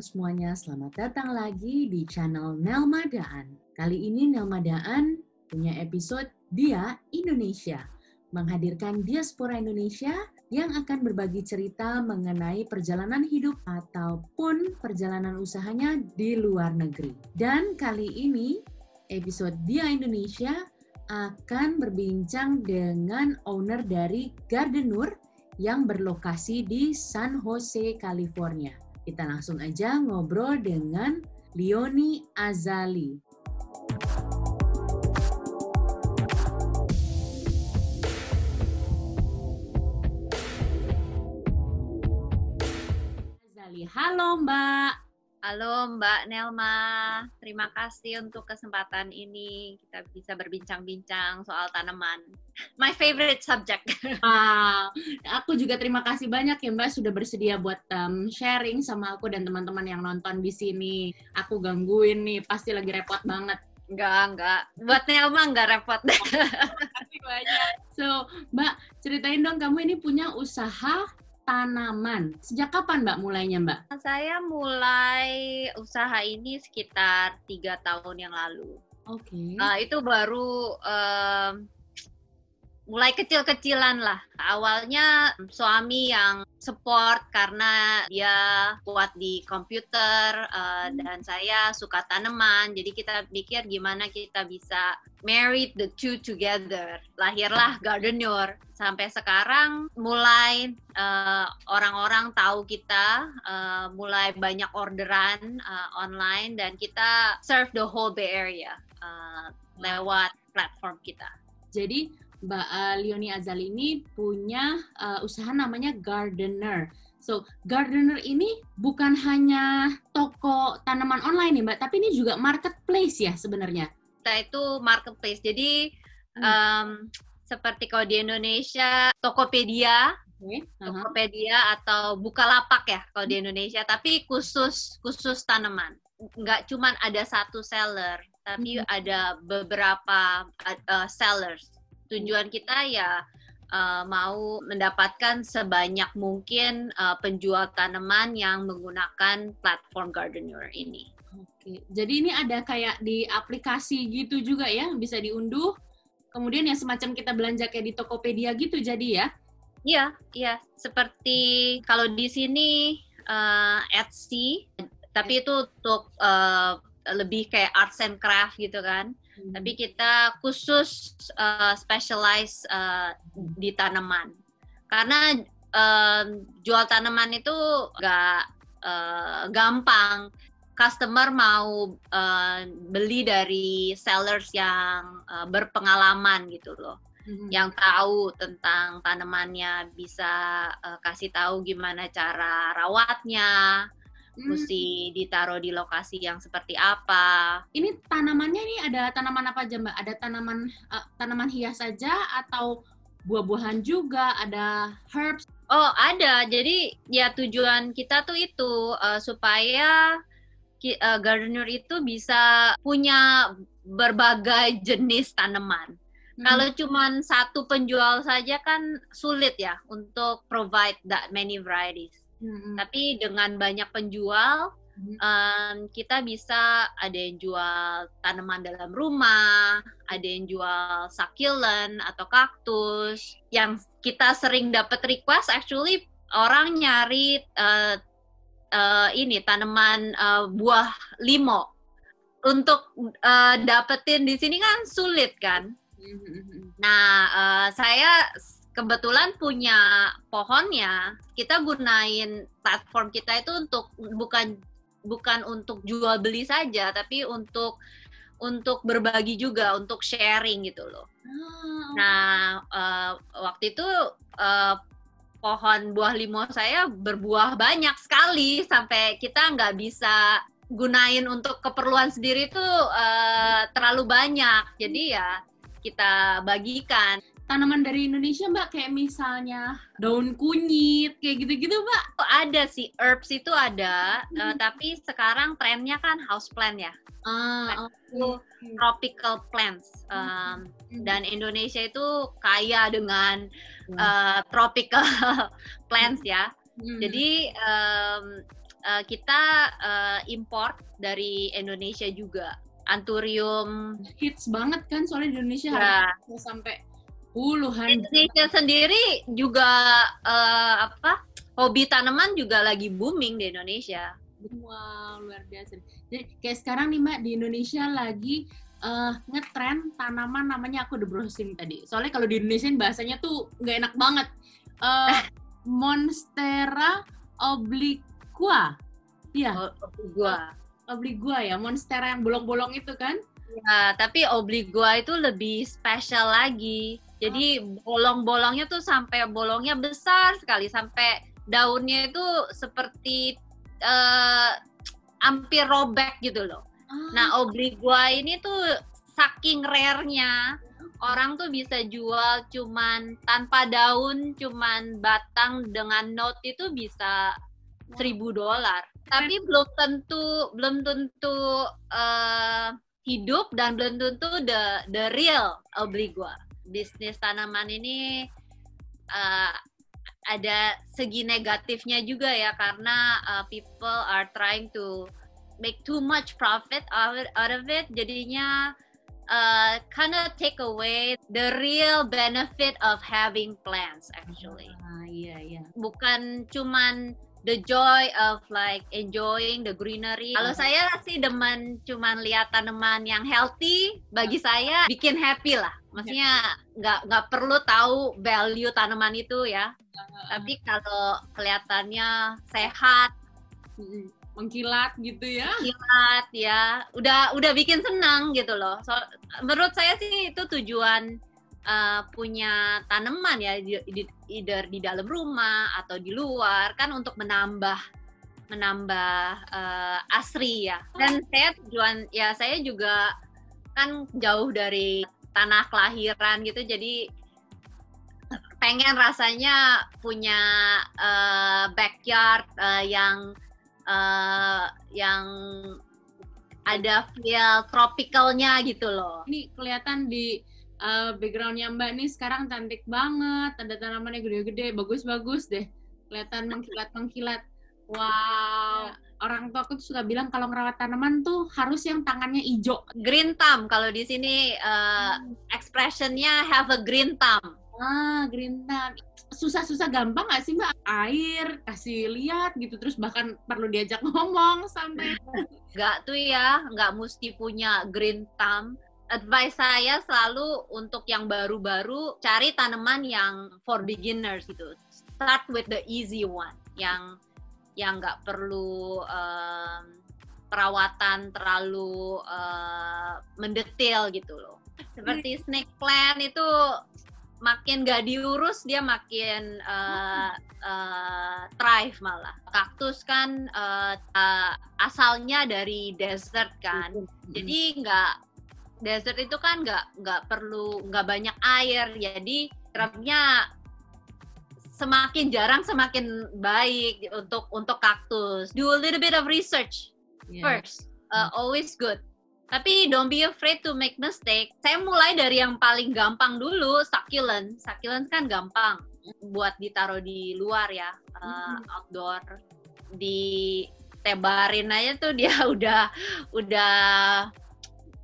Semuanya. Selamat datang lagi di channel Nelma Daan. Kali ini Nelma Daan punya episode Dia Indonesia, menghadirkan diaspora Indonesia yang akan berbagi cerita mengenai perjalanan hidup ataupun perjalanan usahanya di luar negeri. Dan kali ini episode Dia Indonesia akan berbincang dengan owner dari Gardenur yang berlokasi di San Jose, California. Kita langsung aja ngobrol dengan Leoni Azali. Azali, halo Mbak. Halo Mbak Nelma, terima kasih untuk kesempatan ini. Kita bisa berbincang-bincang soal tanaman. My favorite subject. Ah, aku juga terima kasih banyak ya Mbak sudah bersedia buat um, sharing sama aku dan teman-teman yang nonton di sini. Aku gangguin nih, pasti lagi repot banget. Enggak, enggak. Buat Nelma enggak repot. Terima banyak. So, Mbak, ceritain dong kamu ini punya usaha tanaman. Sejak kapan Mbak mulainya Mbak? Saya mulai usaha ini sekitar tiga tahun yang lalu. Oke. Uh, itu baru um, mulai kecil-kecilan lah. Awalnya suami yang support karena dia kuat di komputer uh, dan saya suka tanaman. Jadi kita pikir gimana kita bisa marry the two together. Lahirlah Gardener. Sampai sekarang mulai orang-orang uh, tahu kita, uh, mulai banyak orderan uh, online dan kita serve the whole Bay Area uh, lewat platform kita. Jadi Mbak uh, Leoni Azali ini punya uh, usaha namanya Gardener. So, Gardener ini bukan hanya toko tanaman online nih, Mbak, tapi ini juga marketplace ya sebenarnya. Kita itu marketplace. Jadi hmm. um, seperti kalau di Indonesia Tokopedia, okay. uh-huh. Tokopedia atau Bukalapak ya kalau di Indonesia, tapi khusus khusus tanaman. Nggak cuma ada satu seller, tapi hmm. ada beberapa uh, sellers tujuan kita ya uh, mau mendapatkan sebanyak mungkin uh, penjual tanaman yang menggunakan platform Gardener ini. Oke, jadi ini ada kayak di aplikasi gitu juga ya, bisa diunduh. Kemudian ya semacam kita belanja kayak di Tokopedia gitu jadi ya? Iya, iya. Seperti kalau di sini uh, Etsy, tapi itu untuk uh, lebih kayak arts and craft gitu kan. Hmm. Tapi kita khusus uh, specialize uh, di tanaman. Karena uh, jual tanaman itu gak uh, gampang. Customer mau uh, beli dari sellers yang uh, berpengalaman gitu loh. Hmm. Yang tahu tentang tanamannya bisa uh, kasih tahu gimana cara rawatnya, hmm. mesti ditaruh di lokasi yang seperti apa. Ini tanamannya ini ada tanaman apa aja Mbak? Ada tanaman uh, tanaman hias saja atau buah-buahan juga? Ada herbs? Oh ada. Jadi ya tujuan kita tuh itu uh, supaya uh, gardener itu bisa punya berbagai jenis tanaman. Hmm. Kalau cuma satu penjual saja kan sulit ya untuk provide that many varieties. Hmm. Tapi dengan banyak penjual, hmm. um, kita bisa ada yang jual tanaman dalam rumah, ada yang jual succulent atau kaktus. Yang kita sering dapat request, actually orang nyari uh, uh, ini tanaman uh, buah limo. Untuk uh, dapetin di sini kan sulit kan. Nah, uh, saya kebetulan punya pohonnya, kita gunain platform kita itu untuk bukan bukan untuk jual beli saja, tapi untuk untuk berbagi juga, untuk sharing gitu loh. Oh. Nah, uh, waktu itu uh, pohon buah limau saya berbuah banyak sekali sampai kita nggak bisa gunain untuk keperluan sendiri itu uh, terlalu banyak. Jadi ya kita bagikan tanaman dari Indonesia Mbak kayak misalnya daun kunyit kayak gitu-gitu Mbak? Oh, ada sih herbs itu ada, hmm. uh, tapi sekarang trennya kan house plant ya. Ah, okay. tropical plants um, hmm. dan Indonesia itu kaya dengan uh, tropical plants ya. Hmm. Jadi um, uh, kita uh, import dari Indonesia juga. Anturium hits banget kan soalnya di Indonesia ya. harga sampai puluhan. Indonesia sendiri juga uh, apa? Hobi tanaman juga lagi booming di Indonesia. Wow, luar biasa. Jadi kayak sekarang nih Mbak di Indonesia lagi uh, ngetren tanaman namanya aku udah browsing tadi. Soalnya kalau di Indonesia bahasanya tuh nggak enak banget. Uh, Monstera obliqua. Iya. Obliqua obligua ya, monstera yang bolong-bolong itu kan? Ya, tapi obligua itu lebih spesial lagi. Jadi oh. bolong-bolongnya tuh sampai bolongnya besar sekali, sampai daunnya itu seperti uh, hampir robek gitu loh. Oh. Nah, obligua ini tuh saking rare-nya orang tuh bisa jual cuman tanpa daun, cuman batang dengan note itu bisa seribu dolar tapi belum tentu belum tentu uh, hidup dan belum tentu the the real obligua bisnis tanaman ini uh, ada segi negatifnya juga ya karena uh, people are trying to make too much profit out of it, jadinya uh, kind of take away the real benefit of having plants actually. Ah, iya iya. Bukan cuman the joy of like enjoying the greenery. Kalau saya sih demen cuman lihat tanaman yang healthy, bagi saya bikin happy lah. Maksudnya nggak nggak perlu tahu value tanaman itu ya. Tapi kalau kelihatannya sehat, mengkilat gitu ya. Mengkilat ya. Udah udah bikin senang gitu loh. So, menurut saya sih itu tujuan uh, punya tanaman ya di, di, either di dalam rumah atau di luar kan untuk menambah menambah uh, asri ya dan saya tujuan ya saya juga kan jauh dari tanah kelahiran gitu jadi pengen rasanya punya uh, backyard uh, yang uh, yang ada feel tropicalnya gitu loh. Ini kelihatan di uh, backgroundnya Mbak nih sekarang cantik banget, ada tanamannya gede-gede, bagus-bagus deh, kelihatan mengkilat-mengkilat. Wow, orang tua aku tuh suka bilang kalau ngerawat tanaman tuh harus yang tangannya hijau. Green thumb kalau di sini uh, hmm. expressionnya have a green thumb. Ah, green thumb. Susah-susah gampang gak sih Mbak? Air, kasih lihat gitu, terus bahkan perlu diajak ngomong sampai. Gak tuh ya, nggak mesti punya green thumb advice saya selalu untuk yang baru-baru cari tanaman yang for beginners gitu. Start with the easy one yang yang nggak perlu um, perawatan terlalu uh, mendetail gitu loh. Seperti snake plant itu makin gak diurus dia makin uh, uh, thrive malah. Kaktus kan uh, uh, asalnya dari desert kan, jadi nggak desert itu kan nggak nggak perlu nggak banyak air. Jadi kerapnya semakin jarang semakin baik untuk untuk kaktus. Do a little bit of research yeah. first. Uh, always good. Tapi don't be afraid to make mistake. Saya mulai dari yang paling gampang dulu succulent succulent kan gampang buat ditaruh di luar ya uh, outdoor. Di tebarin aja tuh dia udah udah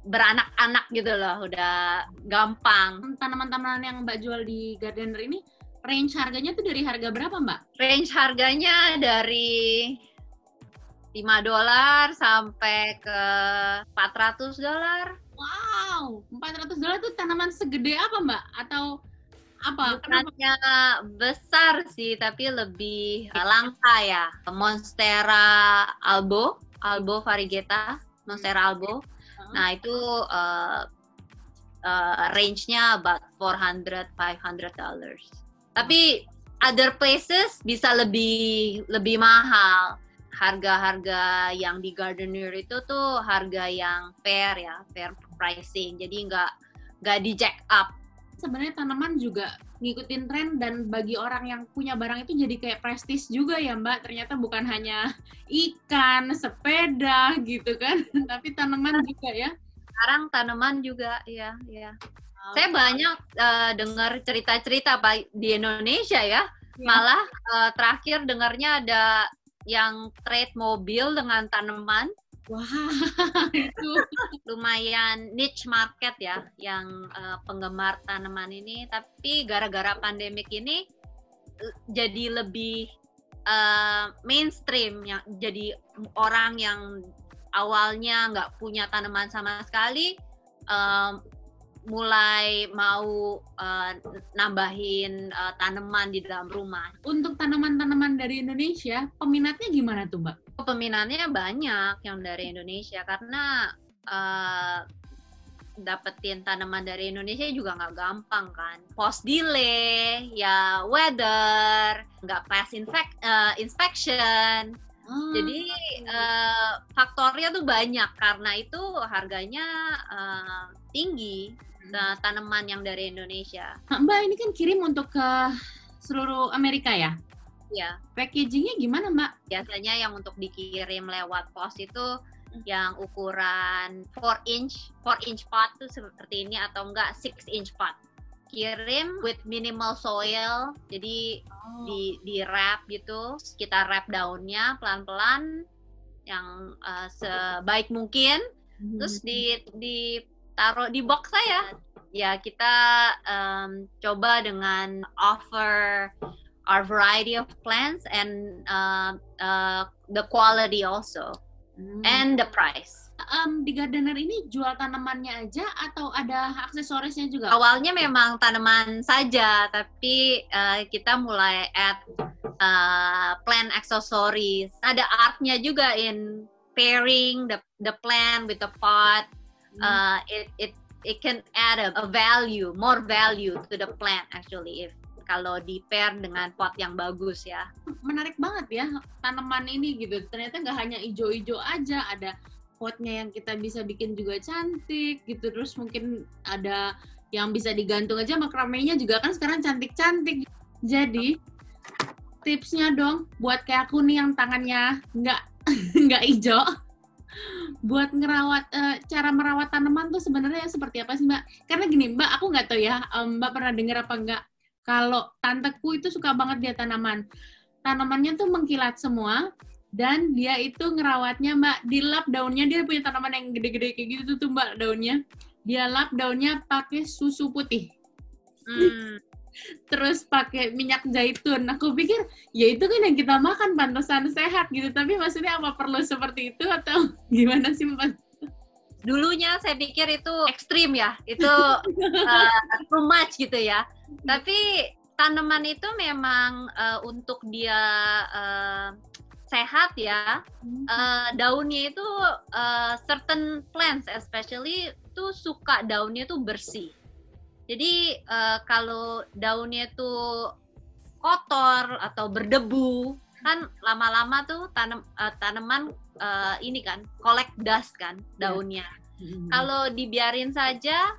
beranak-anak gitu loh, udah gampang. Tanaman-tanaman yang Mbak jual di Gardener ini range harganya tuh dari harga berapa, Mbak? Range harganya dari 5 dolar sampai ke 400 dolar. Wow, 400 dolar tuh tanaman segede apa, Mbak? Atau apa? Bukannya besar sih, tapi lebih langka ya. Monstera albo, albo variegata, Monstera albo Nah, itu uh, uh, range-nya about 400 500 dollars. Tapi other places bisa lebih lebih mahal. Harga-harga yang di Gardener itu tuh harga yang fair ya, fair pricing. Jadi nggak nggak di jack up. Sebenarnya tanaman juga ngikutin tren dan bagi orang yang punya barang itu jadi kayak prestis juga ya Mbak. Ternyata bukan hanya ikan, sepeda gitu kan, tapi tanaman juga ya. Sekarang tanaman juga ya, ya. Oh, Saya banyak uh, dengar cerita-cerita Pak di Indonesia ya. ya. Malah uh, terakhir dengarnya ada yang trade mobil dengan tanaman. Wah, itu lumayan niche market ya, yang uh, penggemar tanaman ini. Tapi gara-gara pandemik ini jadi lebih uh, mainstream, yang jadi orang yang awalnya nggak punya tanaman sama sekali, uh, mulai mau uh, nambahin uh, tanaman di dalam rumah. Untuk tanaman-tanaman dari Indonesia, peminatnya gimana tuh, Mbak? Peminatnya banyak yang dari Indonesia karena uh, dapetin tanaman dari Indonesia juga nggak gampang kan. Post delay, ya weather, nggak pass infect, uh, inspection. Hmm. Jadi uh, faktornya tuh banyak karena itu harganya uh, tinggi uh, tanaman yang dari Indonesia. Mbak ini kan kirim untuk ke seluruh Amerika ya? Ya. Packagingnya gimana Mbak? Biasanya yang untuk dikirim lewat pos itu hmm. yang ukuran 4 inch, 4 inch pot tuh seperti ini atau enggak 6 inch pot. Kirim with minimal soil, jadi oh. di di wrap gitu, kita wrap daunnya pelan-pelan yang uh, sebaik mungkin, hmm. terus di di taruh di box saya ya kita um, coba dengan offer our variety of plants and uh, uh, the quality also hmm. and the price. Um, di gardener ini jual tanamannya aja atau ada aksesorisnya juga? Awalnya memang tanaman saja, tapi uh, kita mulai add uh, plant accessories. Ada artnya juga in pairing the the plant with the pot uh, it it it can add a, a value, more value to the plant actually if kalau di pair dengan pot yang bagus ya. Menarik banget ya tanaman ini gitu. Ternyata nggak hanya ijo-ijo aja, ada potnya yang kita bisa bikin juga cantik gitu. Terus mungkin ada yang bisa digantung aja makramenya juga kan sekarang cantik-cantik. Jadi tipsnya dong buat kayak aku nih yang tangannya nggak nggak hijau buat ngerawat uh, cara merawat tanaman tuh sebenarnya seperti apa sih mbak? Karena gini mbak, aku nggak tahu ya um, mbak pernah dengar apa enggak kalau tanteku itu suka banget dia tanaman. Tanamannya tuh mengkilat semua dan dia itu ngerawatnya mbak dilap daunnya dia punya tanaman yang gede-gede kayak gitu tuh mbak daunnya. Dia lap daunnya pakai susu putih. Hmm terus pakai minyak zaitun. Aku pikir ya itu kan yang kita makan pantesan sehat gitu. Tapi maksudnya apa perlu seperti itu atau gimana sih Mbak? Dulunya saya pikir itu ekstrim ya, itu uh, too much gitu ya. Tapi tanaman itu memang uh, untuk dia uh, sehat ya. Uh, daunnya itu uh, certain plants especially itu suka daunnya itu bersih jadi uh, kalau daunnya itu kotor atau berdebu, kan lama-lama tuh tanam uh, tanaman uh, ini kan collect dust kan iya. daunnya. Hmm. Kalau dibiarin saja,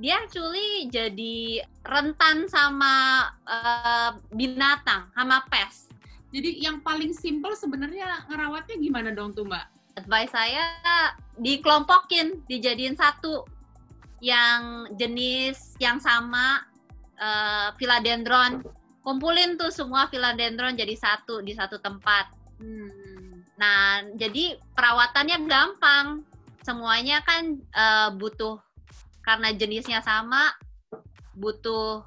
dia actually jadi rentan sama uh, binatang, sama pes. Jadi yang paling simple sebenarnya ngerawatnya gimana dong tuh Mbak? Advice saya dikelompokin, dijadiin satu yang jenis yang sama uh, philodendron kumpulin tuh semua philodendron jadi satu di satu tempat hmm. nah jadi perawatannya gampang semuanya kan uh, butuh karena jenisnya sama butuh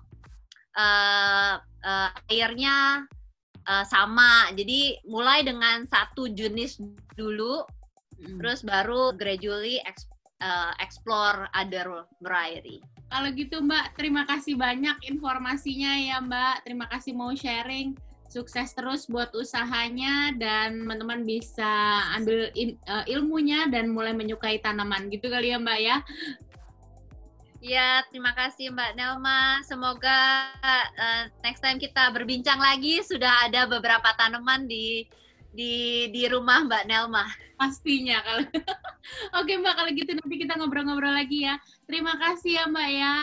uh, uh, airnya uh, sama jadi mulai dengan satu jenis dulu hmm. terus baru gradually uh, explore other variety. Kalau gitu Mbak, terima kasih banyak informasinya ya Mbak. Terima kasih mau sharing. Sukses terus buat usahanya dan teman-teman bisa ambil in, uh, ilmunya dan mulai menyukai tanaman gitu kali ya Mbak ya. Ya, terima kasih Mbak Nelma. Semoga uh, next time kita berbincang lagi sudah ada beberapa tanaman di di di rumah Mbak Nelma. Pastinya kalau. Oke Mbak, kalau gitu nanti kita ngobrol-ngobrol lagi ya. Terima kasih ya Mbak ya.